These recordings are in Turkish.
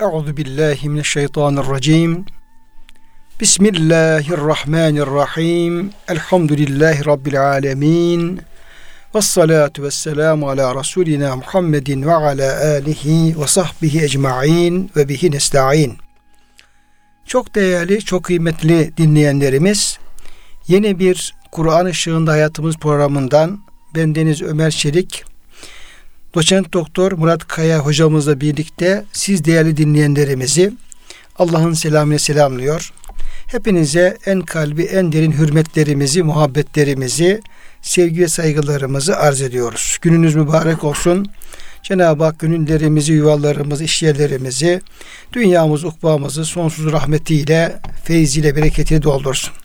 Euzu billahi mineşşeytanirracim. Bismillahirrahmanirrahim. Elhamdülillahi rabbil alamin. Ves salatu vesselamu ala rasulina Muhammedin ve ala alihi ve sahbihi ecmaîn ve bihi nestaîn. Çok değerli, çok kıymetli dinleyenlerimiz, yeni bir Kur'an ışığında hayatımız programından ben Deniz Ömer Çelik Doçent Doktor Murat Kaya hocamızla birlikte siz değerli dinleyenlerimizi Allah'ın selamıyla selamlıyor. Hepinize en kalbi en derin hürmetlerimizi, muhabbetlerimizi, sevgi ve saygılarımızı arz ediyoruz. Gününüz mübarek olsun. Cenab-ı Hak gönüllerimizi, yuvalarımızı, işyerlerimizi, dünyamız, ukbamızı sonsuz rahmetiyle, feyziyle, bereketiyle doldursun.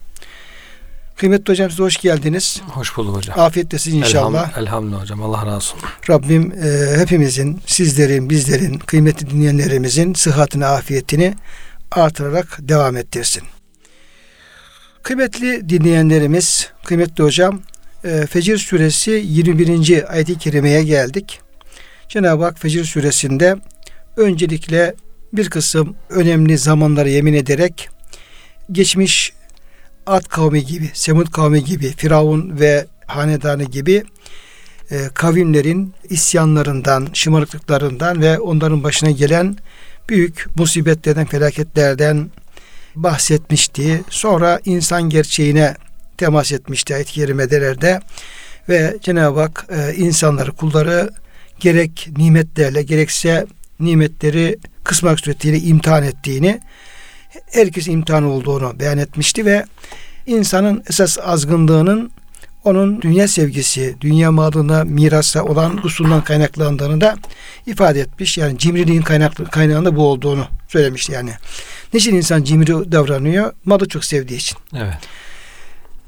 Kıymetli hocam size hoş geldiniz. Hoş bulduk hocam. Afiyettesiniz inşallah. Elham, elhamdülillah hocam. Allah razı olsun. Rabbim e, hepimizin, sizlerin, bizlerin, kıymetli dinleyenlerimizin sıhhatini, afiyetini artırarak devam ettirsin. Kıymetli dinleyenlerimiz, kıymetli hocam, e, Fecir suresi 21. ayet-i kerimeye geldik. Cenab-ı Hak Fecir suresinde öncelikle bir kısım önemli zamanları yemin ederek geçmiş Ad kavmi gibi, Semud kavmi gibi, Firavun ve hanedanı gibi e, kavimlerin isyanlarından, şımarıklıklarından ve onların başına gelen büyük musibetlerden, felaketlerden bahsetmişti. Sonra insan gerçeğine temas etmişti ayet-i kerimelerde ve Cenab-ı Hak e, insanları, kulları gerek nimetlerle gerekse nimetleri kısmak suretiyle imtihan ettiğini herkes imtihan olduğunu beyan etmişti ve insanın esas azgınlığının onun dünya sevgisi, dünya malına, mirasa olan usulundan kaynaklandığını da ifade etmiş. Yani cimriliğin kaynaklı, kaynağında bu olduğunu söylemişti yani. Niçin insan cimri davranıyor? Malı çok sevdiği için. Evet.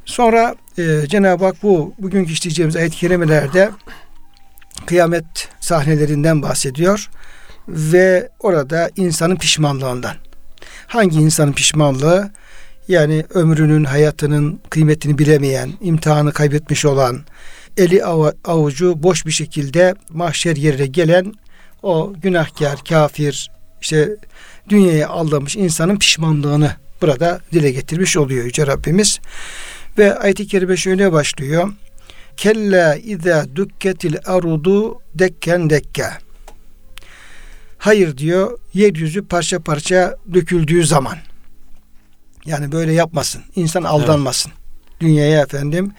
Sonra e, Cenab-ı Hak bu bugünkü işleyeceğimiz ayet-i kerimelerde kıyamet sahnelerinden bahsediyor ve orada insanın pişmanlığından. Hangi insanın pişmanlığı? Yani ömrünün, hayatının kıymetini bilemeyen, imtihanı kaybetmiş olan, eli avucu boş bir şekilde mahşer yerine gelen o günahkar, kafir, işte dünyaya aldamış insanın pişmanlığını burada dile getirmiş oluyor Yüce Rabbimiz. Ve ayet-i kerime şöyle başlıyor. Kella izâ dükketil arudu dekken dekke. Hayır diyor, yeryüzü parça parça döküldüğü zaman. Yani böyle yapmasın. İnsan aldanmasın. Evet. Dünyaya efendim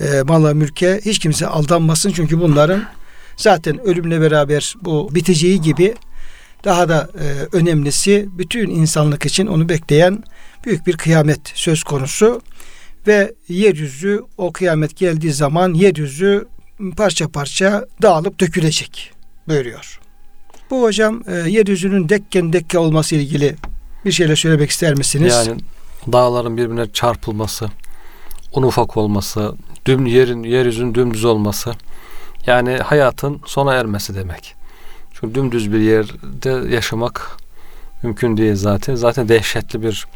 e, mala mülke hiç kimse aldanmasın. Çünkü bunların zaten ölümle beraber bu biteceği gibi daha da e, önemlisi bütün insanlık için onu bekleyen büyük bir kıyamet söz konusu ve yeryüzü o kıyamet geldiği zaman yeryüzü parça parça dağılıp dökülecek buyuruyor. Bu hocam e, yeryüzünün dekken dekke olması ilgili bir şeyler söylemek ister misiniz? Yani dağların birbirine çarpılması, un ufak olması, düm yerin yeryüzünün dümdüz olması. Yani hayatın sona ermesi demek. Çünkü dümdüz bir yerde yaşamak mümkün değil zaten. Zaten dehşetli bir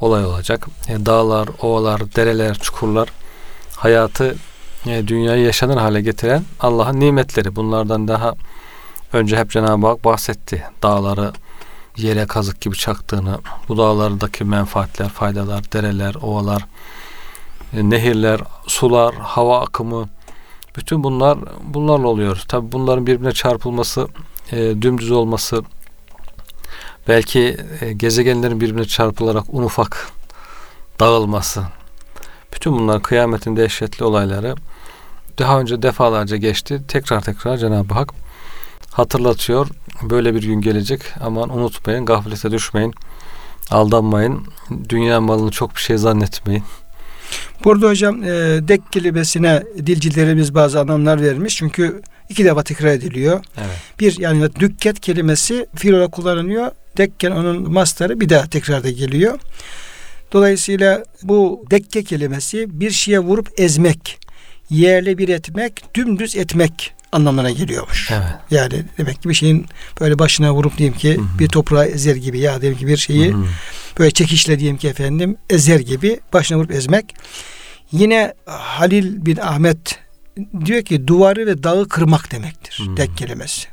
olay olacak. Yani e, dağlar, ovalar, dereler, çukurlar hayatı e, dünyayı yaşanır hale getiren Allah'ın nimetleri. Bunlardan daha önce hep Cenab-ı Hak bahsetti. Dağları yere kazık gibi çaktığını, bu dağlardaki menfaatler, faydalar, dereler, ovalar, e, nehirler, sular, hava akımı bütün bunlar bunlarla oluyor. Tabi bunların birbirine çarpılması, e, dümdüz olması, belki e, gezegenlerin birbirine çarpılarak un ufak dağılması, bütün bunlar kıyametin dehşetli olayları daha önce defalarca geçti. Tekrar tekrar Cenab-ı Hak hatırlatıyor. Böyle bir gün gelecek. Aman unutmayın, gaflete düşmeyin. Aldanmayın. Dünya malını çok bir şey zannetmeyin. Burada hocam e, dek kelimesine dilcilerimiz bazı anlamlar vermiş. Çünkü iki defa tekrar ediliyor. Evet. Bir yani dükket kelimesi fiil olarak kullanılıyor. Dekken onun mastarı bir daha tekrarda geliyor. Dolayısıyla bu dekke kelimesi bir şeye vurup ezmek, yerle bir etmek, dümdüz etmek anlamına geliyormuş. Evet. Yani demek ki bir şeyin böyle başına vurup diyeyim ki Hı-hı. bir toprağı ezer gibi ya diyelim ki bir şeyi Hı-hı. böyle çekişle diyeyim ki efendim ezer gibi başına vurup ezmek. Yine Halil bin Ahmet diyor ki duvarı ve dağı kırmak demektir. Hı-hı. Dek kelimesi.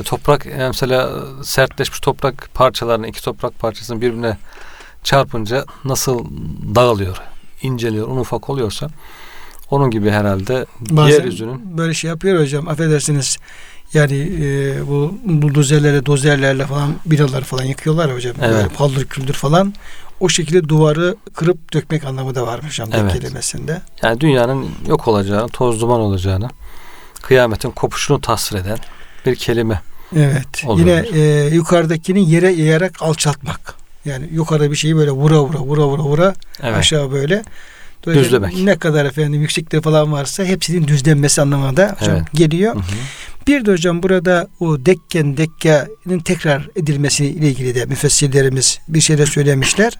E, Toprak e, mesela sertleşmiş toprak parçalarını iki toprak parçasını birbirine çarpınca nasıl dağılıyor, inceliyor, un ufak oluyorsa onun gibi herhalde Bazen yeryüzünün böyle şey yapıyor hocam affedersiniz. Yani e, bu buldozerlerle, dozerlerle falan binaları falan yıkıyorlar hocam. Evet. Böyle paldır küldür falan. O şekilde duvarı kırıp dökmek anlamı da varmış hocam Evet. kelimesinde. yani dünyanın yok olacağını, toz duman olacağını, kıyametin kopuşunu tasvir eden bir kelime. Evet. Oluyor. Yine e, yukarıdakini yere eğerek alçaltmak. Yani yukarıda bir şeyi böyle vura vura vura vura vura Evet. aşağı böyle. Düzlemek. Ne kadar efendim yükseklikte falan varsa hepsinin düzlenmesi anlamına da hocam Evet. geliyor. Hı hı. Bir de hocam burada o dekken dekkenin tekrar edilmesi ile ilgili de müfessirlerimiz bir şeyler söylemişler.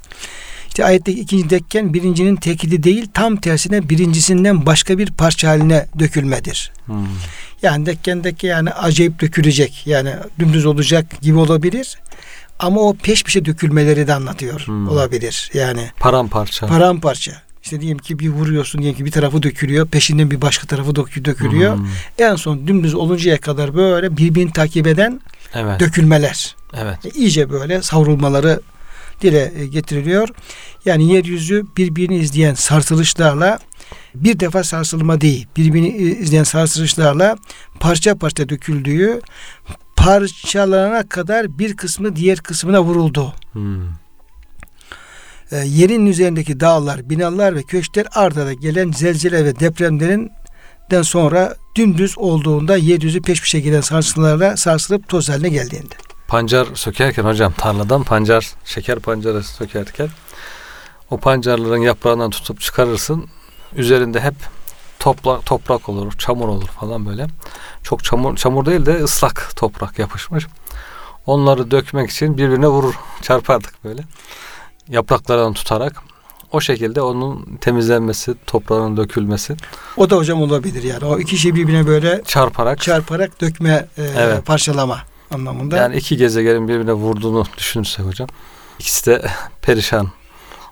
İşte ayetteki ikinci dekken birincinin tekidi değil tam tersine birincisinden başka bir parça haline dökülmedir. Hmm. Yani dekken dekke yani acayip dökülecek yani dümdüz olacak gibi olabilir. Ama o peş peşe dökülmeleri de anlatıyor Hmm. olabilir. Yani Paramparça. paramparça. İşte diyelim ki bir vuruyorsun diyelim ki bir tarafı dökülüyor. Peşinden bir başka tarafı dökü- dökülüyor. Hmm. En son dümdüz oluncaya kadar böyle birbirini takip eden Evet. dökülmeler. Evet. E, iyice böyle savrulmaları dile e, getiriliyor. Yani yeryüzü birbirini izleyen sarsılışlarla bir defa sarsılma değil, birbirini e, izleyen sarsılışlarla parça parça döküldüğü parçalanana kadar bir kısmı diğer kısmına vuruldu. Hmm. E, yerin üzerindeki dağlar, binalar ve köşkler ardada gelen zelzele ve depremlerin sonra dümdüz olduğunda yeryüzü peş peşe gelen sarsıntılarla sarsılıp toz haline geldiğinde. Pancar sökerken hocam tarladan pancar, şeker pancarı sökerken o pancarların yaprağından tutup çıkarırsın. Üzerinde hep toprak, toprak olur, çamur olur falan böyle. Çok çamur, çamur değil de ıslak toprak yapışmış. Onları dökmek için birbirine vurur, çarpardık böyle. Yapraklardan tutarak o şekilde onun temizlenmesi, toprağın dökülmesi, O da hocam olabilir yani. O iki şey birbirine böyle çarparak çarparak dökme, e, Evet. parçalama anlamında. Yani iki gezegenin birbirine vurduğunu düşünürsek hocam. ikisi de perişan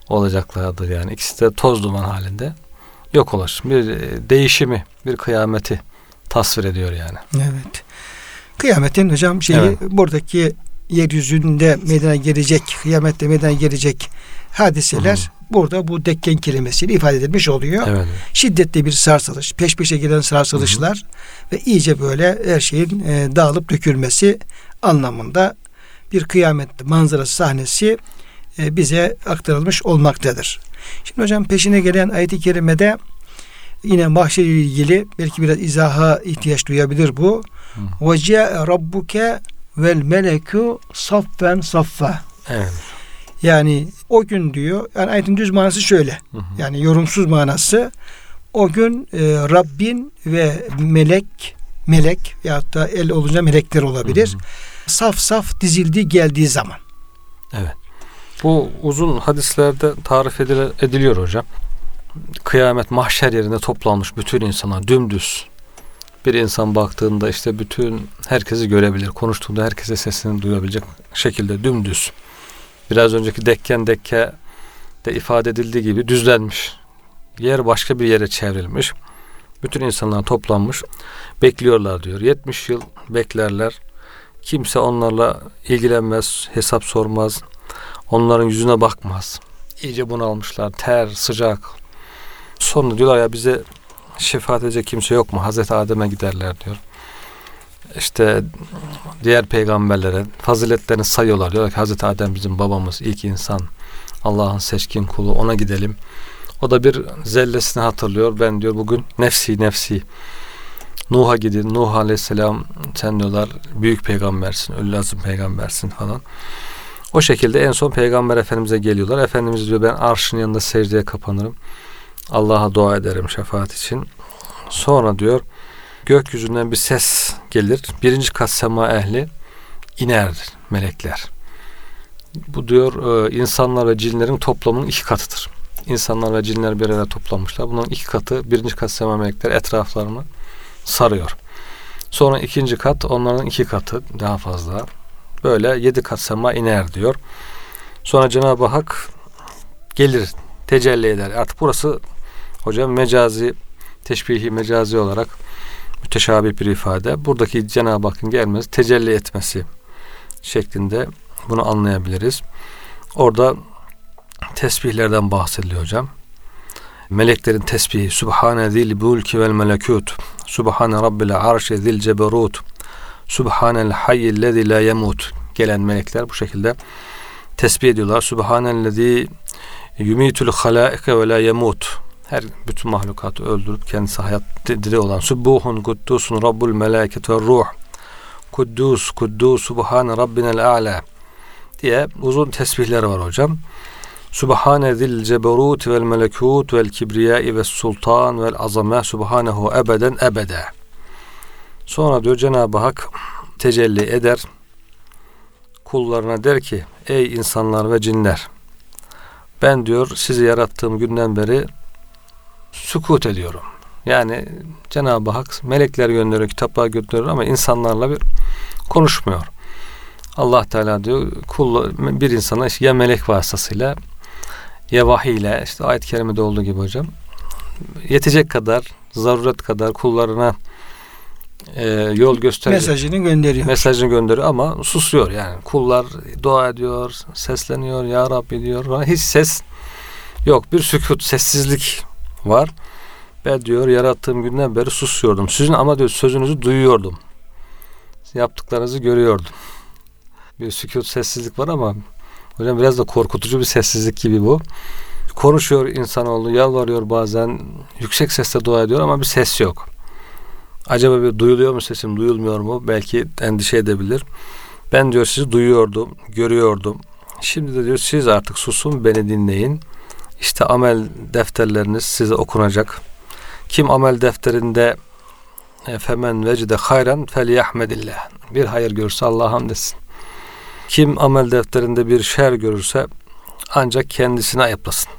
olacaklardır yani. İkisi de toz duman halinde yok olur. Bir e, değişimi, bir kıyameti tasvir ediyor yani. Evet. Kıyametin hocam şeyi Evet. buradaki yeryüzünde meydana gelecek, kıyamette meydana gelecek hadiseler burada bu dekken kelimesiyle ifade edilmiş oluyor. Evet. Şiddetli bir sarsılış, peş peşe gelen sarsılışlar ve iyice böyle her şeyin e, dağılıp dökülmesi anlamında bir kıyamet manzarası sahnesi e, bize aktarılmış olmaktadır. Şimdi hocam peşine gelen ayet-i kerimede yine mahşer ilgili belki biraz izaha ihtiyaç duyabilir bu. Ve ce'e rabbuke vel meleku saffen saffa. Evet. Yani o gün diyor, yani ayetin düz manası şöyle. Hı hı. Yani yorumsuz manası o gün e, Rabbin ve melek melek veyahut da el olunca melekler olabilir. Hı hı. Saf saf dizildiği geldiği zaman. Evet. Bu uzun hadislerde tarif ediliyor hocam. Kıyamet mahşer yerinde toplanmış bütün insanlar dümdüz. Bir insan baktığında işte bütün herkesi görebilir. Konuştuğunda herkese sesini duyabilecek şekilde dümdüz. Biraz önceki dekken dekke de ifade edildiği gibi düzlenmiş. Yer başka bir yere çevrilmiş. Bütün insanlar toplanmış. Bekliyorlar diyor. 70 yıl beklerler. Kimse onlarla ilgilenmez, hesap sormaz. Onların yüzüne bakmaz. İyice bunalmışlar. Ter, sıcak. Sonra diyorlar ya bize şefaat edecek kimse yok mu? Hazreti Adem'e giderler diyor. İşte diğer peygamberlere faziletlerini sayıyorlar. Diyorlar ki Hazreti Adem bizim babamız, ilk insan. Allah'ın seçkin kulu. Ona gidelim. O da bir zellesini hatırlıyor. Ben diyor bugün nefsi nefsi. Nuh'a gidin. Nuh aleyhisselam sen diyorlar büyük peygambersin, ölü azim peygambersin falan. O şekilde en son peygamber efendimize geliyorlar. Efendimiz diyor ben arşın yanında secdeye kapanırım. Allah'a dua ederim şefaat için. Sonra diyor gökyüzünden bir ses gelir. Birinci kat sema ehli iner melekler. Bu diyor e, insanlar ve cinlerin toplamının iki katıdır. İnsanlar ve cinler bir araya toplanmışlar. Bunların iki katı birinci kat sema melekler etraflarını sarıyor. Sonra ikinci kat onların iki katı daha fazla. Böyle yedi kat sema iner diyor. Sonra Cenab-ı Hak gelir tecelli eder. Artık burası hocam mecazi teşbihi mecazi olarak müteşabih bir ifade. Buradaki Cenab-ı Hakk'ın gelmesi, tecelli etmesi şeklinde bunu anlayabiliriz. Orada tesbihlerden bahsediliyor hocam. Meleklerin tesbihi Subhane zil mulki vel melekut Subhane rabbil arşi zil ceberut Subhanel hayyillezi la yemut gelen melekler bu şekilde tesbih ediyorlar. Subhanellezi yumitul halaike ve la yemut her bütün mahlukatı öldürüp kendisi hayat diri olan Subbuhun kuddusun rabbul melaket ve ruh Kuddus kuddus subhane rabbinel a'la diye uzun tesbihleri var hocam. Subhane zil ceberut vel melekut vel kibriyai ve sultan vel azame subhanehu ebeden ebede. Sonra diyor Cenab-ı Hak tecelli eder. Kullarına der ki ey insanlar ve cinler ben diyor sizi yarattığım günden beri sükut ediyorum. Yani Cenab-ı Hak melekler gönderiyor, kitaplar gönderiyor ama insanlarla bir konuşmuyor. Allah Teala diyor kul bir insana ya melek vasıtasıyla ya vahiy ile işte ayet-i kerimede olduğu gibi hocam yetecek kadar zaruret kadar kullarına e, yol gösteriyor. Mesajını gönderiyor. Mesajını gönderiyor ama susuyor yani. Kullar dua ediyor, sesleniyor, Ya Rabbi diyor. Hiç ses yok. Bir sükut, sessizlik var. Ben diyor yarattığım günden beri susuyordum. Sizin ama diyor sözünüzü duyuyordum. Yaptıklarınızı görüyordum. Bir sükut, sessizlik var ama hocam biraz da korkutucu bir sessizlik gibi bu. Konuşuyor insanoğlu, yalvarıyor bazen, yüksek sesle dua ediyor ama bir ses yok. Acaba bir duyuluyor mu sesim, duyulmuyor mu? Belki endişe edebilir. Ben diyor sizi duyuyordum, görüyordum. Şimdi de diyor siz artık susun, beni dinleyin. İşte amel defterleriniz size okunacak. Kim amel defterinde e, femen vecide hayran felyahmedillah. Bir hayır görürse Allah'a hamd etsin. Kim amel defterinde bir şer görürse ancak kendisine ayıplasın.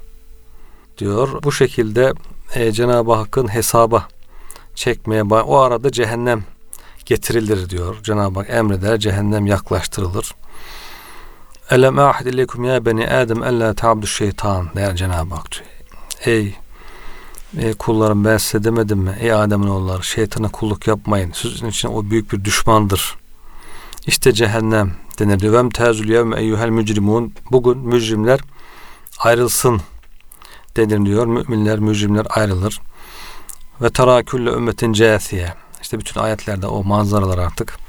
Diyor. Bu şekilde e, Cenab-ı Hakk'ın hesaba çekmeye o arada cehennem getirilir diyor. Cenab-ı Hak emreder cehennem yaklaştırılır. Elem ahid ileykum ya beni Adem ella ta'budu şeytan der Cenab-ı Hak. Ey, ey kullarım ben size demedim mi? Ey Adem'in oğulları şeytana kulluk yapmayın. Sizin için o büyük bir düşmandır. İşte cehennem denir. Vem tezül yevme eyyuhel mücrimun. Bugün mücrimler ayrılsın denir diyor. Müminler, mücrimler ayrılır. Ve tera külle ümmetin cesiye. İşte bütün ayetlerde o manzaralar artık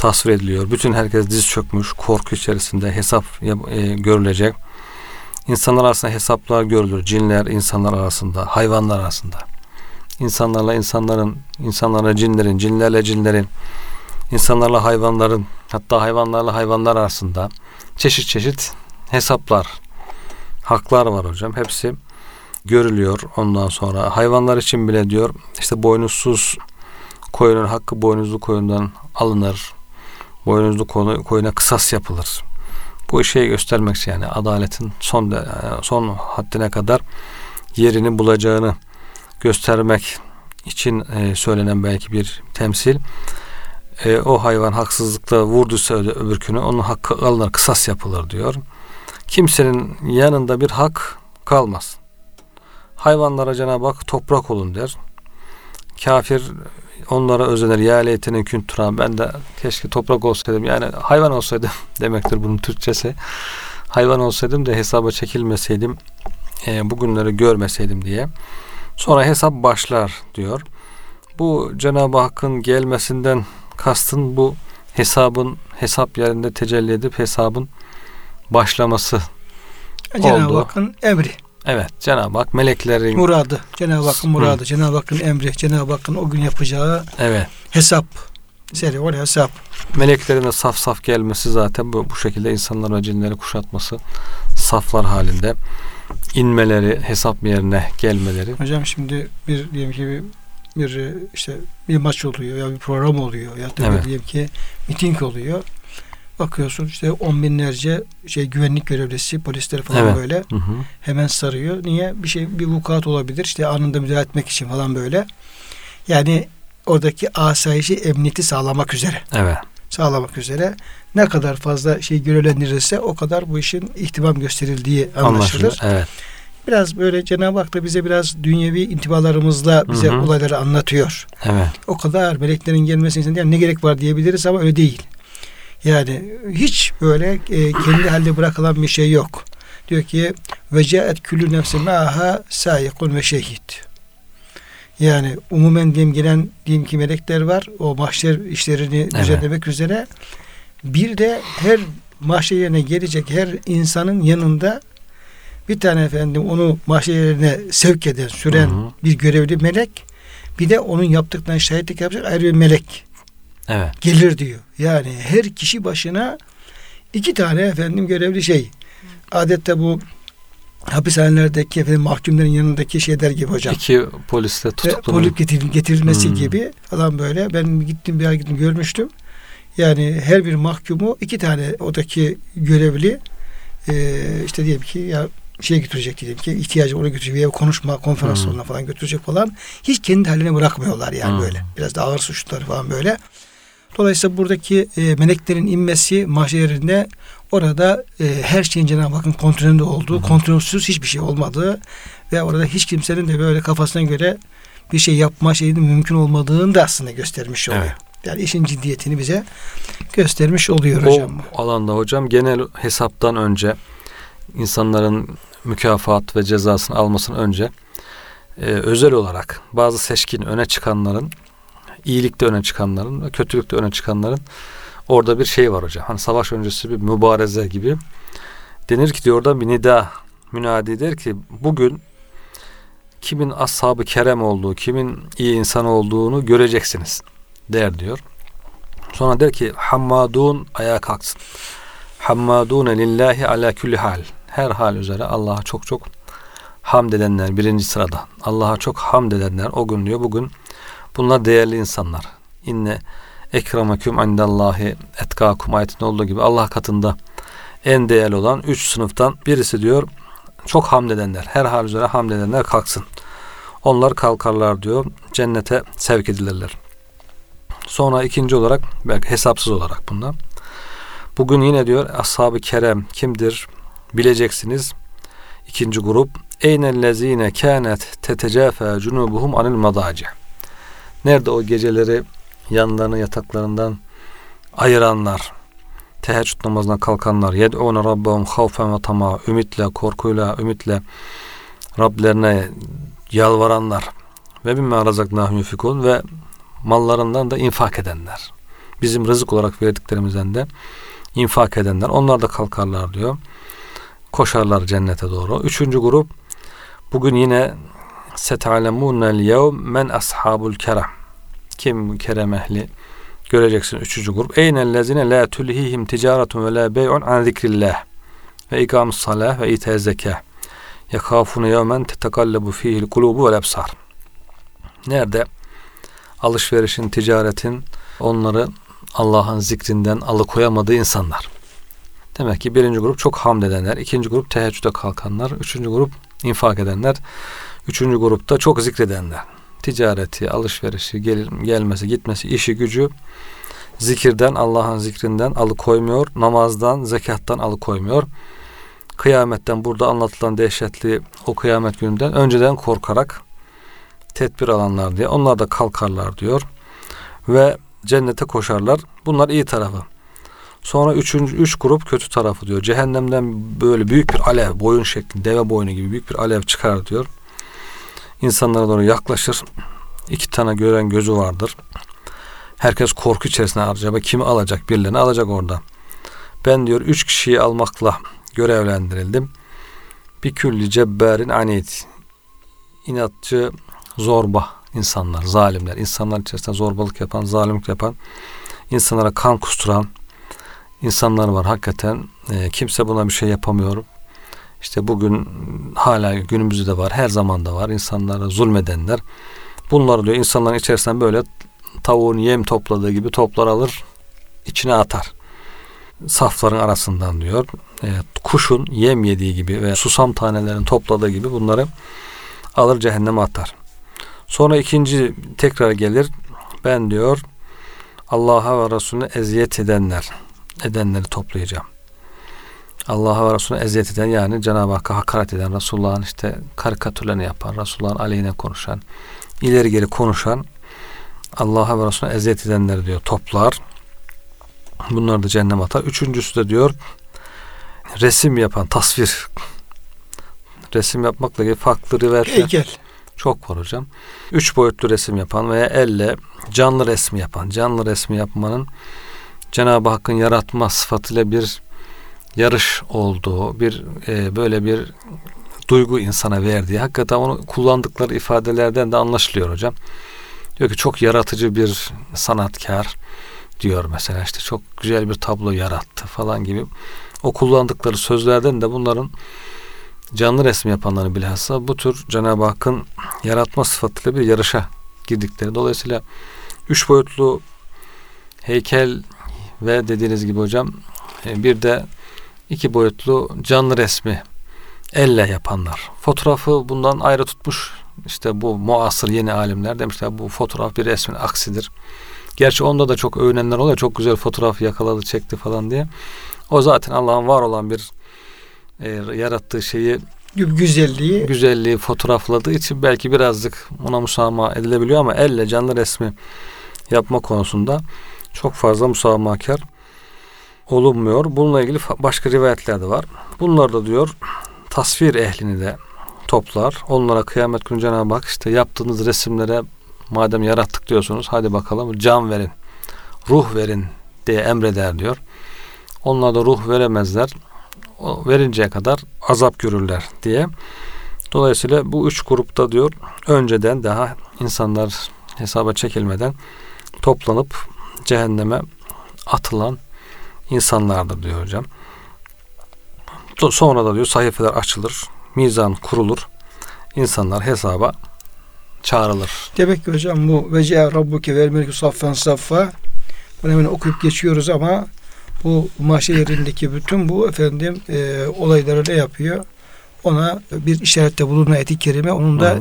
tasvir ediliyor. Bütün herkes diz çökmüş, korku içerisinde hesap e, görülecek. İnsanlar arasında hesaplar görülür. Cinler insanlar arasında, hayvanlar arasında. İnsanlarla insanların, insanlarla cinlerin, cinlerle cinlerin, insanlarla hayvanların, hatta hayvanlarla hayvanlar arasında çeşit çeşit hesaplar, haklar var hocam. Hepsi görülüyor ondan sonra. Hayvanlar için bile diyor işte boynuzsuz koyunun hakkı boynuzlu koyundan alınır. Boynuzlu koyuna kısas yapılır. Bu işe göstermek yani adaletin son son haddine kadar yerini bulacağını göstermek için e, söylenen belki bir temsil. E, o hayvan haksızlıkla vurduysa öbürkünü onun hakkı alınır, kısas yapılır diyor. Kimsenin yanında bir hak kalmaz. Hayvanlara Cenab-ı Hak toprak olun der. Kafir onlara özenir. Ya leytene küntura. Ben de keşke toprak olsaydım. Yani hayvan olsaydım demektir bunun Türkçesi. Hayvan olsaydım da hesaba çekilmeseydim. E, bugünleri görmeseydim diye. Sonra hesap başlar diyor. Bu Cenab-ı Hakk'ın gelmesinden kastın bu hesabın hesap yerinde tecelli edip hesabın başlaması Cenab-ı Hakk'ın emri. Evet Cenab-ı Hak meleklerin muradı. Cenab-ı Hakk'ın muradı. Cenab-ı Hakk'ın emri. Cenab-ı Hakk'ın o gün yapacağı evet. hesap. Seri var hesap. Meleklerin de saf saf gelmesi zaten bu, bu şekilde insanlar ve cinleri kuşatması saflar halinde inmeleri, hesap yerine gelmeleri. Hocam şimdi bir diyelim ki bir, bir işte bir maç oluyor ya bir program oluyor ya da evet. diyelim ki miting oluyor. Bakıyorsun işte on binlerce şey güvenlik görevlisi, polisler falan evet. böyle hı hı. hemen sarıyor. Niye? Bir şey bir vukuat olabilir. işte anında müdahale etmek için falan böyle. Yani oradaki asayişi emniyeti sağlamak üzere. Evet. Sağlamak üzere ne kadar fazla şey görevlendirilirse o kadar bu işin ihtimam gösterildiği anlaşılır. anlaşılır evet. biraz böyle Cenab-ı Hak da bize biraz dünyevi intibalarımızla bize Hı hı. olayları anlatıyor. Evet. O kadar meleklerin gelmesi insan yani ne gerek var diyebiliriz ama öyle değil. Yani hiç böyle e, kendi halde bırakılan bir şey yok. Diyor ki ve caet küllü nefsi ma'aha sayikun ve şehit. Yani umumen diyelim gelen diyelim ki melekler var. O mahşer işlerini Evet. düzenlemek üzere. Bir de her mahşer yerine gelecek her insanın yanında bir tane efendim onu mahşer yerine sevk eden, süren Hı hı. bir görevli melek bir de onun yaptıklarına şahitlik yapacak ayrı bir melek Evet. gelir diyor. Yani her kişi başına iki tane efendim görevli şey. Adette bu hapishanelerdeki efendim mahkumların yanındaki şeyler gibi hocam. İki polis de Ve tutuklu. Polis getir, getirilmesi Hmm. gibi falan böyle. Ben gittim bir ay gittim görmüştüm. Yani her bir mahkumu iki tane odaki görevli e, işte diyelim ki ya şey götürecek diyelim ki ihtiyacı ona götürecek veya konuşma konferans Hmm. falan götürecek falan. Hiç kendi haline bırakmıyorlar yani Hmm. böyle. Biraz da ağır suçlar falan böyle. Dolayısıyla buradaki e, meleklerin inmesi mahşerinde orada e, her şeyin Cenab-ı Hakk'ın kontrolünde olduğu, Hı hı. kontrolsüz hiçbir şey olmadığı ve orada hiç kimsenin de böyle kafasına göre bir şey yapma şeyinin mümkün olmadığını da aslında göstermiş oluyor. Evet. Yani işin ciddiyetini bize göstermiş oluyor O hocam. alanda hocam genel hesaptan önce insanların mükafat ve cezasını almasının önce e, özel olarak bazı seçkin öne çıkanların iyilikte öne çıkanların ve kötülükte öne çıkanların orada bir şey var hocam. Hani savaş öncesi bir mübareze gibi. Denir ki diyor oradan bir nida münadi der ki bugün kimin ashab-ı kerem olduğu, kimin iyi insan olduğunu göreceksiniz der diyor. Sonra der ki hammadun ayağa kalksın. Hammadune lillahi ala kulli hal. Her hal üzere Allah'a çok çok hamd edenler birinci sırada. Allah'a çok hamd edenler o gün diyor bugün bunlar değerli insanlar. İnne ekrameküm indallahi etkakum ayetinde olduğu gibi Allah katında en değerli olan üç sınıftan birisi diyor çok hamd edenler. Her hal üzere hamd edenler kalksın. Onlar kalkarlar diyor. Cennete sevk edilirler. Sonra ikinci olarak belki hesapsız olarak bunlar. Bugün yine diyor ashab-ı kerem kimdir bileceksiniz. İkinci grup Eynellezine kânet tetecafa cunubuhum anil madaci. Nerede o geceleri yanlarını yataklarından ayıranlar, teheccüd namazına kalkanlar, yed'ûne rabbahum havfen ve tama, ümitle, korkuyla, ümitle Rablerine yalvaranlar ve bimme razaknahum yufikun ve mallarından da infak edenler. Bizim rızık olarak verdiklerimizden de infak edenler. Onlar da kalkarlar diyor. Koşarlar cennete doğru. Üçüncü grup bugün yine setalemunel yevm men ashabul kerem. Kim kerem ehli? Göreceksin üçüncü grup. Eynellezine la tulhihim ticaretun ve la bey'un an zikrillah ve ikamus salah ve ite zekah. Yakafune yevmen tetekallabu fihil kulubu vel ebsar. Nerede? Alışverişin, ticaretin onları Allah'ın zikrinden alıkoyamadığı insanlar. Demek ki birinci grup çok hamd edenler, ikinci grup teheccüde kalkanlar, üçüncü grup infak edenler, üçüncü grupta çok zikredenler. Ticareti, alışverişi, gel, gelmesi, gitmesi, işi, gücü zikirden, Allah'ın zikrinden alıkoymuyor, namazdan, zekattan alıkoymuyor. Kıyametten burada anlatılan dehşetli o kıyamet gününden önceden korkarak tedbir alanlar diye onlar da kalkarlar diyor ve cennete koşarlar. Bunlar iyi tarafı. Sonra üçüncü, üç grup kötü tarafı diyor. Cehennemden böyle büyük bir alev, boyun şeklinde, deve boynu gibi büyük bir alev çıkar diyor. İnsanlara doğru yaklaşır. İki tane gören gözü vardır. Herkes korku içerisinde acaba kimi alacak? Birilerini alacak orada. Ben diyor üç kişiyi almakla görevlendirildim. Bir külli cebberin anit. İnatçı, zorba insanlar, zalimler. insanlar içerisinde zorbalık yapan, zalimlik yapan, insanlara kan kusturan insanlar var hakikaten. E, kimse buna bir şey yapamıyor. İşte bugün hala günümüzde de var, her zaman da var. insanlara zulmedenler. Bunları diyor insanların içerisinden böyle tavuğun yem topladığı gibi toplar alır, içine atar. Safların arasından diyor. E, kuşun yem yediği gibi ve susam tanelerini topladığı gibi bunları alır cehenneme atar. Sonra ikinci tekrar gelir. Ben diyor Allah'a ve Resulüne eziyet edenler edenleri toplayacağım. Allah'a ve Resulüne eziyet eden yani Cenab-ı Hakk'a hakaret eden, Resulullah'ın işte karikatürlerini yapan, Resulullah'ın aleyhine konuşan, ileri geri konuşan Allah'a ve Resulüne eziyet edenler diyor toplar. Bunlar da cehennem atar. Üçüncüsü de diyor resim yapan, tasvir. Resim yapmakla ilgili farklı rivayetler Heykel. çok var hocam. Üç boyutlu resim yapan veya elle canlı resmi yapan. Canlı resmi yapmanın Cenab-ı Hakk'ın yaratma sıfatıyla bir yarış olduğu, bir e, böyle bir duygu insana verdiği, hakikaten onu kullandıkları ifadelerden de anlaşılıyor hocam. Diyor ki çok yaratıcı bir sanatkar diyor mesela işte çok güzel bir tablo yarattı falan gibi. O kullandıkları sözlerden de bunların canlı resim yapanların bilhassa bu tür Cenab-ı Hakk'ın yaratma sıfatıyla bir yarışa girdikleri. Dolayısıyla üç boyutlu heykel ve dediğiniz gibi hocam e, bir de iki boyutlu canlı resmi elle yapanlar. Fotoğrafı bundan ayrı tutmuş işte bu muasır yeni alimler demişler bu fotoğraf bir resmin aksidir. Gerçi onda da çok övünenler oluyor. Çok güzel fotoğraf yakaladı çekti falan diye. O zaten Allah'ın var olan bir e, yarattığı şeyi Güzelliği. güzelliği fotoğrafladığı için belki birazcık ona musamaha edilebiliyor ama elle canlı resmi yapma konusunda çok fazla musamahakar olunmuyor. Bununla ilgili başka rivayetler de var. Bunlar da diyor tasvir ehlini de toplar. Onlara kıyamet günü Cenab-ı Hak işte yaptığınız resimlere madem yarattık diyorsunuz hadi bakalım can verin, ruh verin diye emreder diyor. Onlar da ruh veremezler. O verinceye kadar azap görürler diye. Dolayısıyla bu üç grupta diyor önceden daha insanlar hesaba çekilmeden toplanıp cehenneme atılan insanlardır diyor hocam. Sonra da diyor sayfeler açılır, mizan kurulur, insanlar hesaba çağrılır. Demek ki hocam bu vece rabbuke vel melekü saffen saffa bunu hemen okuyup geçiyoruz ama bu mahşer yerindeki bütün bu efendim e, olayları ne yapıyor? Ona bir işarette bulunan ayet-i kerime onun da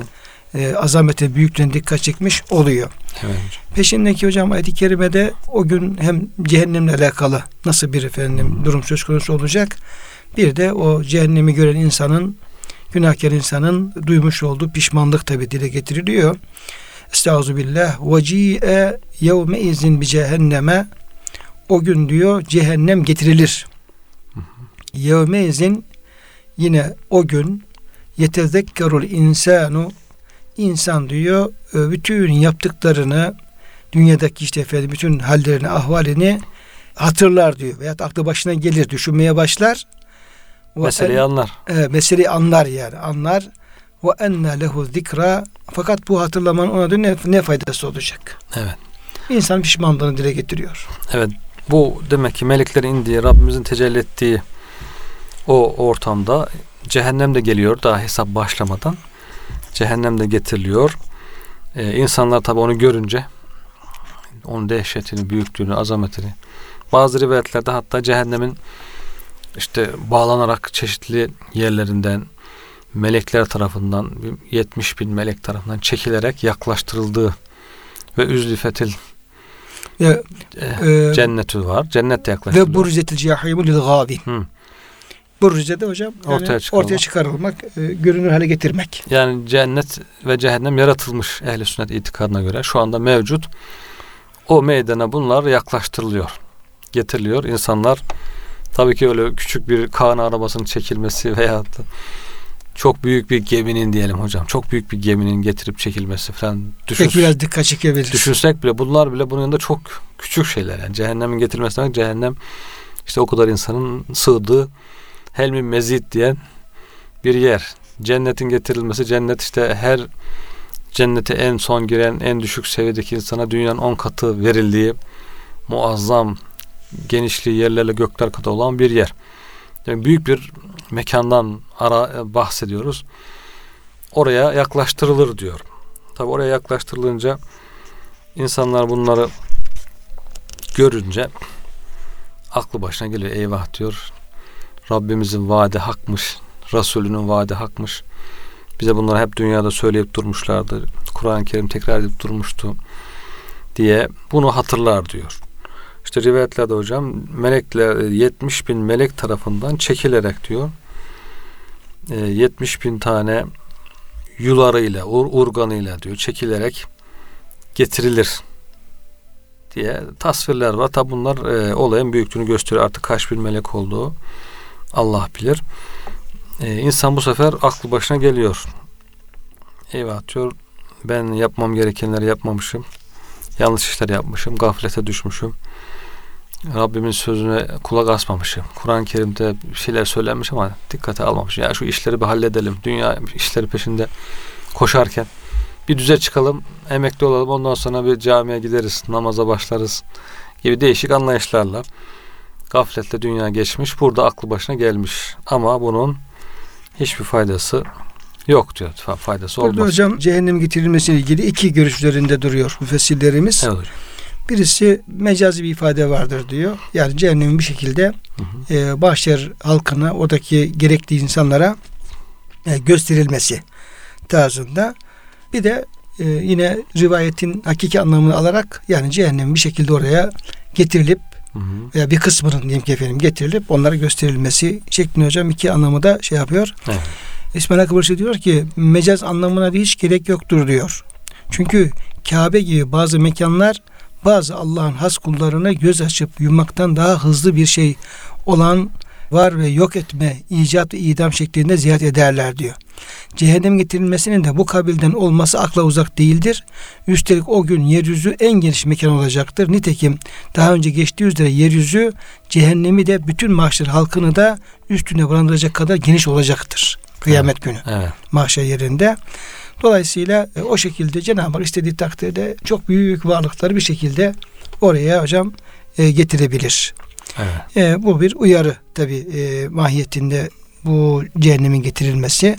e, azamete büyüklüğüne dikkat çekmiş oluyor. Evet. Peşindeki hocam ayet-i kerimede o gün hem cehennemle alakalı nasıl bir efendim durum söz konusu olacak. Bir de o cehennemi gören insanın günahkar insanın duymuş olduğu pişmanlık tabi dile getiriliyor. Estaizu billah ve ci'e yevme izin bi cehenneme o gün diyor cehennem getirilir. Yevme izin yine o gün yetezekkerul insanu insan diyor e, bütün yaptıklarını dünyadaki işte efendim bütün hallerini ahvalini hatırlar diyor veya aklı başına gelir düşünmeye başlar. Meseleyi anlar. E, meseleyi anlar yani anlar. Ve enne lehu zikra fakat bu hatırlamanın ona ne, ne faydası olacak? Evet. İnsan pişmanlığını dile getiriyor. Evet. Bu demek ki meleklerin indiği, Rabbimizin tecelli ettiği o ortamda cehennem de geliyor daha hesap başlamadan. Cehennem de getiriliyor. Ee, insanlar tabi onu görünce onun dehşetini, büyüklüğünü, azametini bazı rivayetlerde hatta cehennemin işte bağlanarak çeşitli yerlerinden melekler tarafından 70 bin melek tarafından çekilerek yaklaştırıldığı ve üzlifetil Ya, e, cenneti var. Cennet de yaklaştırılıyor. ve burzetil cahimu lil gâvin. Hı. Burze de hocam yani Ortaya çıkarılmak. ortaya çıkarılmak, e, görünür hale getirmek. Yani cennet ve cehennem yaratılmış ehli sünnet itikadına göre şu anda mevcut. O meydana bunlar yaklaştırılıyor. Getiriliyor. İnsanlar tabii ki öyle küçük bir Kaan arabasının çekilmesi veya çok büyük bir geminin diyelim hocam. Çok büyük bir geminin getirip çekilmesi falan düşün, Peki biraz dikkat çekebilir. düşünsek bile bunlar bile bunun yanında çok küçük şeyler. Yani cehennemin getirilmesi demek cehennem işte o kadar insanın sığdığı helmi mezit diyen bir yer. Cennetin getirilmesi cennet işte her cennete en son giren en düşük seviyedeki insana dünyanın on katı verildiği muazzam genişliği yerlerle gökler kadar olan bir yer. Yani büyük bir mekandan ara bahsediyoruz. Oraya yaklaştırılır diyor. Tabi oraya yaklaştırılınca insanlar bunları görünce aklı başına geliyor. Eyvah diyor. Rabbimizin vaadi hakmış. Resulünün vaadi hakmış. Bize bunları hep dünyada söyleyip durmuşlardı. Kur'an-ı Kerim tekrar edip durmuştu diye bunu hatırlar diyor. İşte rivayetlerde hocam melekler 70 bin melek tarafından çekilerek diyor 70 e, bin tane yularıyla, ur, urganıyla diyor çekilerek getirilir diye tasvirler var. Tabi bunlar e, olayın büyüklüğünü gösteriyor. Artık kaç bin melek olduğu Allah bilir. E, insan bu sefer aklı başına geliyor. Eyvah diyor ben yapmam gerekenleri yapmamışım. Yanlış işler yapmışım. Gaflete düşmüşüm. Rabbimin sözüne kulak asmamışım. Kur'an-ı Kerim'de bir şeyler söylenmiş ama dikkate almamışım. Ya şu işleri bir halledelim. Dünya işleri peşinde koşarken bir düze çıkalım, emekli olalım. Ondan sonra bir camiye gideriz, namaza başlarız gibi değişik anlayışlarla gafletle dünya geçmiş. Burada aklı başına gelmiş. Ama bunun hiçbir faydası yok diyor. Faydası Burada olmaz. hocam cehennem getirilmesiyle ilgili iki görüşlerinde duruyor müfessirlerimiz. Evet hocam. Birisi mecazi bir ifade vardır diyor. Yani cehennemin bir şekilde hı hı. E, başlar halkına, oradaki gerekli insanlara e, gösterilmesi tarzında. Bir de e, yine rivayetin hakiki anlamını alarak yani cehennemin bir şekilde oraya getirilip hı hı. veya bir kısmının diyelim ki efendim getirilip onlara gösterilmesi şeklinde hocam iki anlamı da şey yapıyor. Evet. İsmail Akbaşı diyor ki mecaz anlamına hiç gerek yoktur diyor. Çünkü Kabe gibi bazı mekanlar bazı Allah'ın has kullarına göz açıp yummaktan daha hızlı bir şey olan var ve yok etme, icat ve idam şeklinde ziyaret ederler diyor. Cehennem getirilmesinin de bu kabilden olması akla uzak değildir. Üstelik o gün yeryüzü en geniş mekan olacaktır. Nitekim daha önce geçtiği üzere yeryüzü cehennemi de bütün mahşer halkını da üstüne barındıracak kadar geniş olacaktır. Kıyamet evet. günü. Evet. Mahşer yerinde. Dolayısıyla e, o şekilde Cenab-ı Hak istediği takdirde çok büyük varlıkları bir şekilde oraya hocam e, getirebilir. Evet. E, bu bir uyarı tabi e, mahiyetinde bu cehennemin getirilmesi.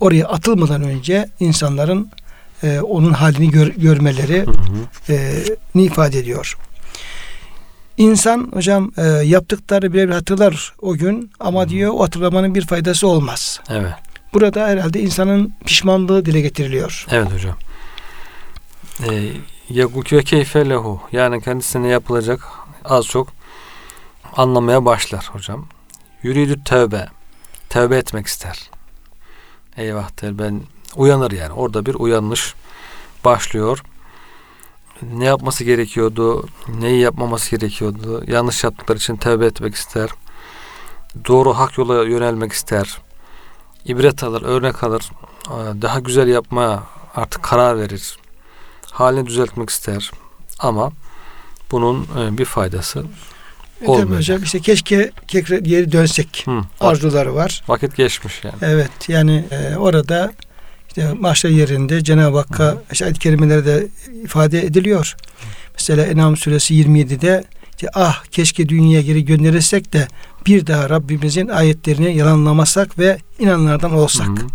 Oraya atılmadan önce insanların e, onun halini gör, görmeleri hı hı. E, ni ifade ediyor. İnsan hocam e, yaptıkları birer hatırlar o gün ama hı. diyor o hatırlamanın bir faydası olmaz. Evet. Burada herhalde insanın pişmanlığı dile getiriliyor. Evet hocam. Yaguk ve keyfe lehu yani kendisine yapılacak az çok anlamaya başlar hocam. Yürüdü tövbe. Tövbe etmek ister. Eyvah der ben uyanır yani. Orada bir uyanış başlıyor. Ne yapması gerekiyordu? Neyi yapmaması gerekiyordu? Yanlış yaptıkları için tövbe etmek ister. Doğru hak yola yönelmek ister ibret alır, örnek alır. Daha güzel yapmaya artık karar verir. Halini düzeltmek ister. Ama bunun e, bir faydası e, olmayacak. hocam işte keşke geri dönsek Hı, arzuları var. Vakit geçmiş yani. Evet yani e, orada işte mahşer yerinde Cenab-ı Hakk'a işte ayet-i kerimelerde ifade ediliyor. Mesela Enam suresi 27'de işte, ah keşke dünyaya geri gönderirsek de bir daha Rabbimizin ayetlerini yalanlamasak ve inananlardan olsak. Hı hı.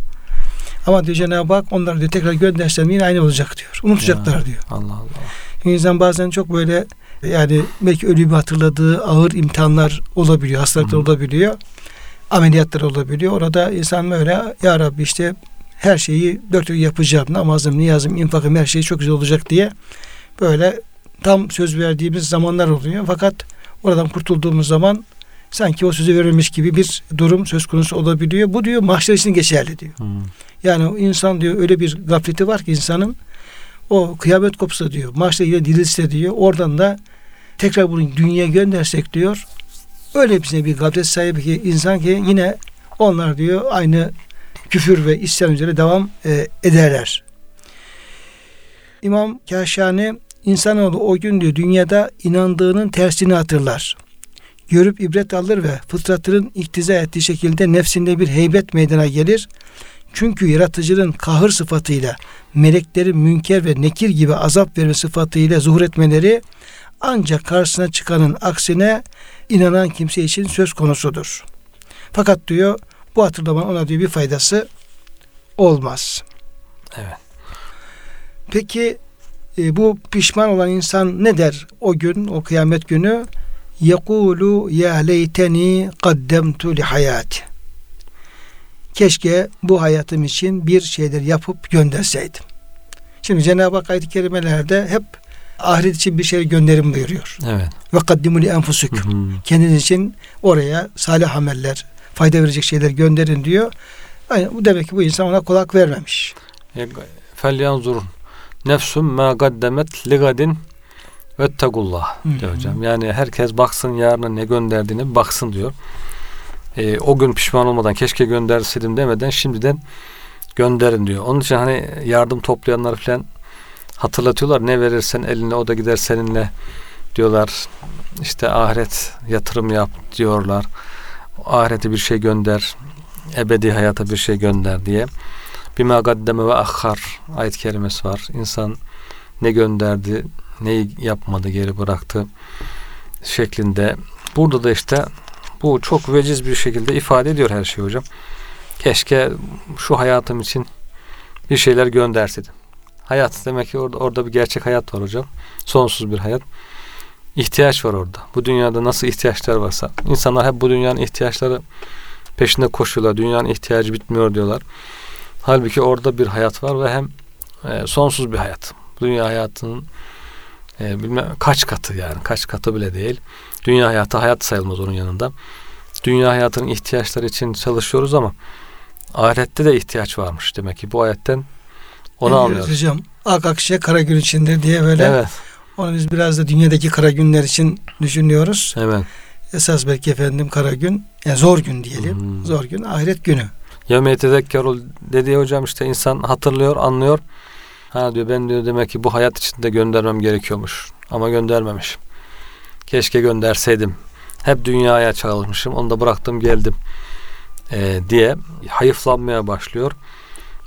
Ama diyor Cenab-ı Hak onları diyor tekrar göndersem yine aynı olacak diyor. Unutacaklar ya, diyor. Allah Allah. İnsan bazen çok böyle yani belki ölümü hatırladığı ağır imtihanlar olabiliyor, hastalıklar olabiliyor. Ameliyatlar olabiliyor. Orada insan böyle ya Rabbi işte her şeyi dört yapacağım. Namazım, niyazım, infakım her şey çok güzel olacak diye böyle tam söz verdiğimiz zamanlar oluyor. Fakat oradan kurtulduğumuz zaman sanki o sözü verilmiş gibi bir durum söz konusu olabiliyor. Bu diyor mahşer için geçerli diyor. Hmm. Yani insan diyor öyle bir gafleti var ki insanın o kıyamet kopsa diyor. Mahşer yine dirilse diyor. Oradan da tekrar bunu dünyaya göndersek diyor. Öyle bir, bir gaflet sahibi ki insan ki yine onlar diyor aynı küfür ve isyan üzere devam e, ederler. İmam Kaşani insanoğlu o gün diyor dünyada inandığının tersini hatırlar görüp ibret alır ve fıtratının iktiza ettiği şekilde nefsinde bir heybet meydana gelir. Çünkü yaratıcının kahır sıfatıyla meleklerin münker ve nekir gibi azap verme sıfatıyla zuhur etmeleri ancak karşısına çıkanın aksine inanan kimse için söz konusudur. Fakat diyor bu hatırlamanın ona diyor bir faydası olmaz. Evet. Peki e, bu pişman olan insan ne der o gün, o kıyamet günü? yekulu ya leyteni kaddemtu li hayati. Keşke bu hayatım için bir şeyler yapıp gönderseydim. Şimdi Cenab-ı Hak ayet-i kerimelerde hep ahiret için bir şey gönderin buyuruyor. Evet. Ve kaddimu li hı. Kendiniz için oraya salih ameller, fayda verecek şeyler gönderin diyor. Yani bu demek ki bu insan ona kulak vermemiş. E, Felyanzur nefsum ma gaddemet ligadin vettegullah Hı hı. diyor hocam. Yani herkes baksın yarına ne gönderdiğine bir baksın diyor. E, o gün pişman olmadan keşke gönderseydim demeden şimdiden gönderin diyor. Onun için hani yardım toplayanlar falan hatırlatıyorlar. Ne verirsen eline o da gider seninle diyorlar. İşte ahiret yatırım yap diyorlar. Ahirete bir şey gönder. Ebedi hayata bir şey gönder diye. Bima gaddeme ve ahhar ayet kerimesi var. İnsan ne gönderdi, neyi yapmadı, geri bıraktı şeklinde. Burada da işte bu çok veciz bir şekilde ifade ediyor her şey hocam. Keşke şu hayatım için bir şeyler gönderseydim. Hayat demek ki orada orada bir gerçek hayat var hocam. Sonsuz bir hayat. İhtiyaç var orada. Bu dünyada nasıl ihtiyaçlar varsa. insanlar hep bu dünyanın ihtiyaçları peşinde koşuyorlar. Dünyanın ihtiyacı bitmiyor diyorlar. Halbuki orada bir hayat var ve hem e, sonsuz bir hayat. Dünya hayatının e, bilmem kaç katı yani kaç katı bile değil. Dünya hayatı hayat sayılmaz onun yanında. Dünya hayatının ihtiyaçları için çalışıyoruz ama ahirette de ihtiyaç varmış. Demek ki bu ayetten onu Evet, anlıyoruz. Hocam ak akşe kara gün içindir diye böyle Evet, onu biz biraz da dünyadaki kara günler için düşünüyoruz. evet. Esas belki efendim kara gün, yani zor gün diyelim. Hmm. Zor gün ahiret günü. Yevme yetezekkerul dediği hocam işte insan hatırlıyor, anlıyor. Ha diyor ben diyor demek ki bu hayat içinde göndermem gerekiyormuş. Ama göndermemiş. Keşke gönderseydim. Hep dünyaya çalışmışım. Onu da bıraktım geldim. Ee, diye hayıflanmaya başlıyor.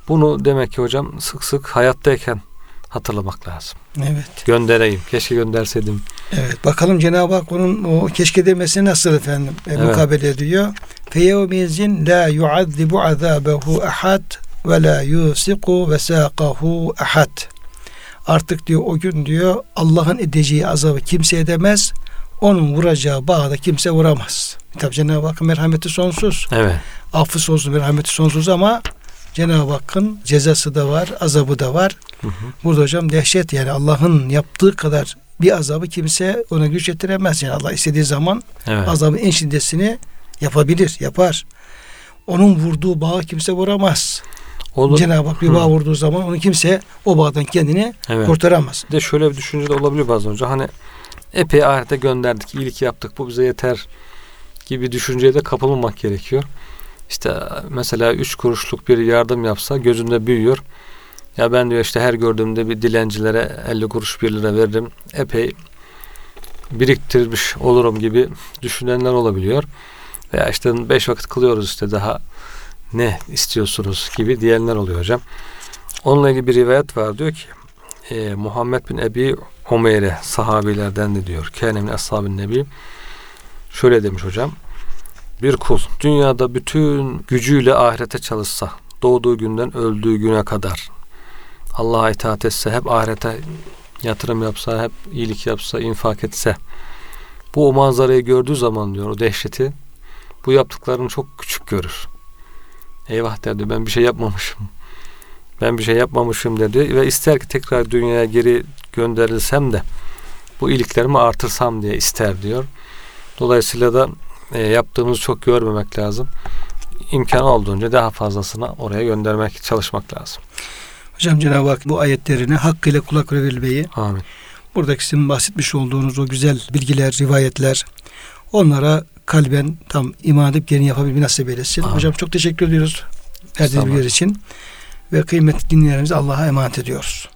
Bunu demek ki hocam sık sık hayattayken hatırlamak lazım. Evet. Göndereyim. Keşke gönderseydim. Evet. Bakalım Cenab-ı Hak onun o keşke demesi nasıl efendim e, Evet. mukabele ediyor. Feyevmizin la yuazzibu azabehu ahad ve la yusiku vesaqahu ahad. Artık diyor o gün diyor Allah'ın edeceği azabı kimse edemez. Onun vuracağı bağda kimse vuramaz. Tabi Cenab-ı Hakk'ın merhameti sonsuz. Evet. Affı sonsuz, merhameti sonsuz ama Cenab-ı Hakk'ın cezası da var, azabı da var. Hı hı. Burada hocam dehşet yani Allah'ın yaptığı kadar bir azabı kimse ona güç yetiremez. Yani Allah istediği zaman Evet. azabın en şiddetini yapabilir, yapar. Onun vurduğu bağı kimse vuramaz. Olur. Cenab-ı Hak bir bağ vurduğu zaman onu kimse o bağdan kendini Evet. kurtaramaz. Bir de şöyle bir düşünce de olabiliyor bazen önce. Hani epey ahirete gönderdik, iyilik yaptık, bu bize yeter gibi düşünceye de kapılmamak gerekiyor. İşte mesela üç kuruşluk bir yardım yapsa gözünde büyüyor. Ya ben diyor işte her gördüğümde bir dilencilere 50 kuruş 1 lira veririm. Epey biriktirmiş olurum gibi düşünenler olabiliyor. Veya işte beş vakit kılıyoruz işte daha ne istiyorsunuz gibi diyenler oluyor hocam. Onunla ilgili bir rivayet var diyor ki e, Muhammed bin Ebi Humeyre sahabilerden de diyor. Kânemin ashabın nebi. Şöyle demiş hocam. Bir kul dünyada bütün gücüyle ahirete çalışsa doğduğu günden öldüğü güne kadar Allah'a itaat etse hep ahirete yatırım yapsa hep iyilik yapsa infak etse bu o manzarayı gördüğü zaman diyor o dehşeti bu yaptıklarını çok küçük görür. Eyvah der diyor ben bir şey yapmamışım. Ben bir şey yapmamışım dedi ve ister ki tekrar dünyaya geri gönderilsem de bu iyiliklerimi artırsam diye ister diyor. Dolayısıyla da e, yaptığımızı çok görmemek lazım. İmkan olduğunca daha fazlasını oraya göndermek, çalışmak lazım. Hocam Cenab-ı Hak bu ayetlerine hakkıyla kulak verilmeyi, Amin. buradaki sizin bahsetmiş olduğunuz o güzel bilgiler, rivayetler onlara kalben tam iman edip gelin yapabilmeyi nasip eylesin. Amin. Hocam çok teşekkür ediyoruz verdiğiniz bilgiler için ve kıymetli dinleyenlerimizi Allah'a emanet ediyoruz.